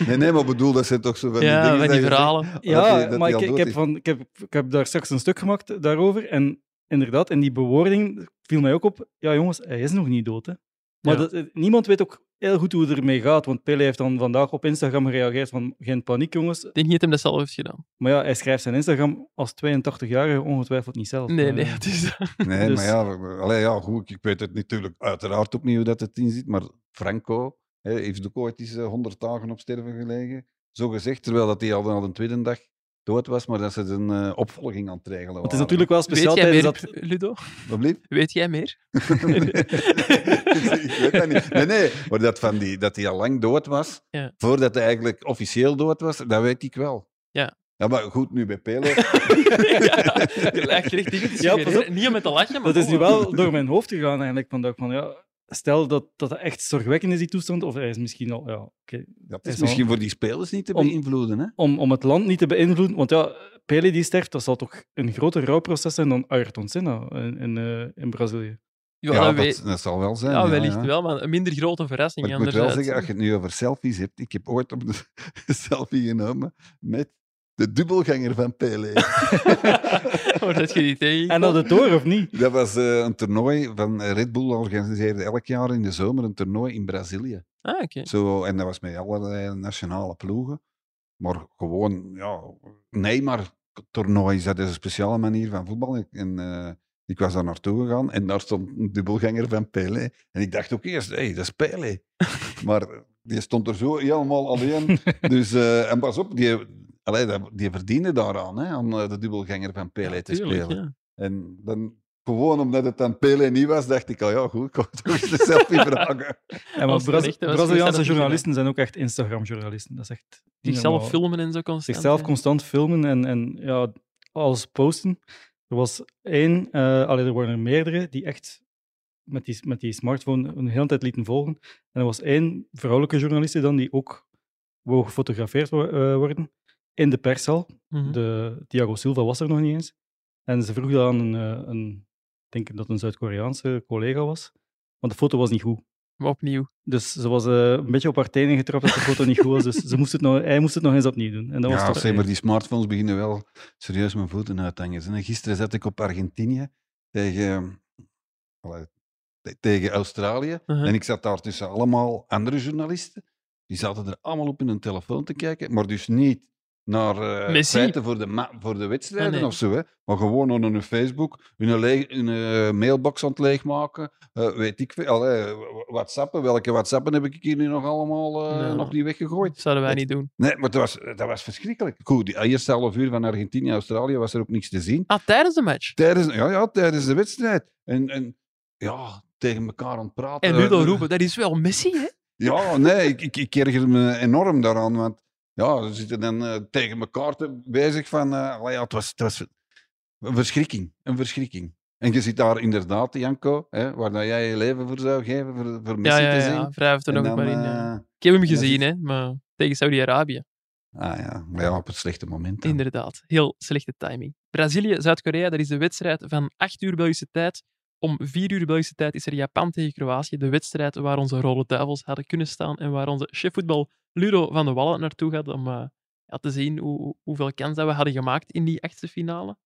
Nee, nee, maar bedoel, dat zijn toch zo van die ja, dingen van dat die zegt, verhalen. dat Ja, hij- dat maar hij ik, al ik, dood heb is. van, ik, heb, ik heb daar straks een stuk gemaakt daarover. En inderdaad, in die bewoording viel mij ook op, ja jongens, hij is nog niet dood. Hè. Maar Ja. dat, eh, niemand weet ook heel goed hoe het ermee gaat. Want Pele heeft dan vandaag op Instagram gereageerd van, geen paniek jongens. Ik denk niet dat hem dat zelf heeft gedaan. Maar ja, hij schrijft zijn Instagram als 82-jarige ongetwijfeld niet zelf. Nee, Eh, nee, het is... *laughs* Nee, *laughs* Dus- maar ja, allee, ja, goed, ik weet het natuurlijk uiteraard ook niet hoe dat het in zit, maar Franco heeft ook ooit eens eh, 100 dagen op sterven gelegen. Zo gezegd, terwijl dat hij al, al de tweede dag dood was, maar dat ze een eh, opvolging aan het regelen Het is waren. natuurlijk wel speciaal Weet jij meer, dat... Ludo? Wat blieft? Weet jij meer? *laughs* ik weet dat niet. Nee, nee, maar dat, van die, dat hij al lang dood was, Ja. voordat hij eigenlijk officieel dood was, dat weet ik wel. Ja. Ja, maar goed, nu bij Pele. *laughs* ja, je er echt te Ja, pas suggereren. op. Niet om het te lachen, maar Dat is nu wel door mijn hoofd gegaan eigenlijk. Van, dat ik van, ja, stel dat, dat het echt zorgwekkend is, die toestand. Of hij is misschien al... Ja, oké, Dat Hij is misschien voor die spelers niet te Om- beïnvloeden. Hè? om, om het land niet te beïnvloeden. Want ja, Pele die sterft, dat zal toch een groter rouwproces zijn dan Ayrton Senna in, in, eh, in Brazilië. Ja, Ja, dat, zal wel zijn. ja, ja, wellicht ja. wel, maar een minder grote verrassing. Maar ik moet wel zeggen, als je het nu over selfies hebt, ik heb ooit op de *laughs* selfie genomen met de dubbelganger van je die tegen? En dat het door, of niet? Dat was eh, een toernooi van eh, Red Bull, organiseerde elk jaar in de zomer een toernooi in Brazilië. Ah, oké. Zo, en dat was met allerlei nationale ploegen. Maar gewoon, ja, Neymar-toernoois, dat is een speciale manier van voetbal. En eh, ik was daar naartoe gegaan en daar stond een dubbelganger van Pele. En ik dacht ook eerst, hé, hey, dat is Pele. *laughs* maar die stond er zo helemaal alleen. *laughs* Dus, eh, en pas op, die, allee, dat- die verdiende daaraan, hè, aan eh, de dubbelganger van Pele Ja, te tuurlijk, spelen. ja. En dan, gewoon omdat het dan Pele niet was, dacht ik al, ja goed, ik ga toch eens een selfie *laughs* vragen. En hè, was Braziliaanse journalisten zijn ook echt Instagram-journalisten. Dat is echt Zichzelf filmen en zo constant. Zichzelf constant filmen en, en ja, alles posten. Er was één, eh allee, er waren er meerdere, die echt met die, met die smartphone een hele tijd lieten volgen. En er was één vrouwelijke journaliste dan, die ook wou gefotografeerd wo- eh, worden in de pershal. Mhm. De, Thiago Silva was er nog niet eens. En ze vroeg dan aan een, eh, een ik denk dat het een Zuid-Koreaanse collega was, want de foto was niet goed. Maar opnieuw. Dus ze was eh, een beetje op haar tenen getrapt dat de foto niet goed was. Dus ze moest het nog, hij moest het nog eens opnieuw doen. En dat was Ja, toch zeg maar, die smartphones beginnen wel serieus mijn voeten uit te hangen. En Gisteren zat ik op Argentinië tegen, tegen Australië. Uh-huh. En ik zat daar tussen allemaal andere journalisten. Die zaten er allemaal op in hun telefoon te kijken, maar dus niet naar Messi. feiten voor de, voor de wedstrijden Ah, nee. of zo, hè. maar gewoon naar hun Facebook, hun, leeg, hun eh, mailbox aan het leegmaken. eh, weet ik veel. Allee, WhatsAppen, welke WhatsAppen heb ik hier nu nog allemaal Nee. nog niet weggegooid? Dat zouden wij niet doen. Nee, maar dat was, dat was verschrikkelijk. Goed, die eerste half uur van Argentinië-Australië was er ook niks te zien. Ah, tijdens de match. Tijdens, ja, ja, tijdens de wedstrijd. En, en ja, tegen elkaar aan het praten. En Ludo Eh, roepen, dat is wel Messi, hè? Ja, nee, ik, ik, ik erger me enorm daaraan. Want ja, ze zitten dan eh, tegen elkaar te, bezig van... eh, ja, het, was, het was een verschrikking. Een verschrikking. En je zit daar inderdaad, Janko, hè, waar dat jij je leven voor zou geven, voor, voor Ja, Messi ja, te ja. zien. Wrijf er En nog dan, paar in. eh, ja. Ik heb hem gezien, hè, maar tegen Saudi-Arabië. Ah ja, maar ja, op het slechte moment. dan. Inderdaad, heel slechte timing. Brazilië, Zuid-Korea, dat is de wedstrijd van 8 uur Belgische tijd. Om 4 uur Belgische tijd is er Japan tegen Kroatië. De wedstrijd waar onze Rode Duivels hadden kunnen staan en waar onze chef voetbal Ludo van de Wallen naartoe gaat om eh, te zien hoe, hoeveel kans dat we hadden gemaakt in die achtste finale.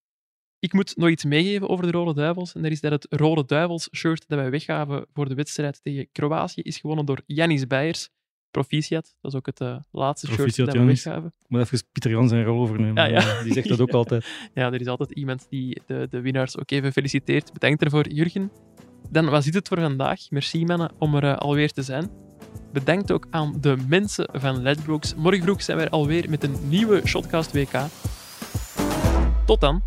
Ik moet nog iets meegeven over de Rode Duivels. En dat is dat het Rode Duivels shirt dat wij weggaven voor de wedstrijd tegen Kroatië is gewonnen door Janis Beijers. Proficiat, dat is ook het eh, laatste shirt dat we weggaven. Ik moet even Pieter Jan zijn rol overnemen. Ja, ja. Die zegt dat ook altijd. *laughs* Ja, er is altijd iemand die de, de winnaars ook even feliciteert. Bedankt ervoor, Jurgen. Dan was dit het voor vandaag. Merci, mannen, om er eh, alweer te zijn. Bedankt ook aan de mensen van Ledbrokes. Morgen vroeg zijn wij er alweer met een nieuwe Shotcast WK. Tot dan.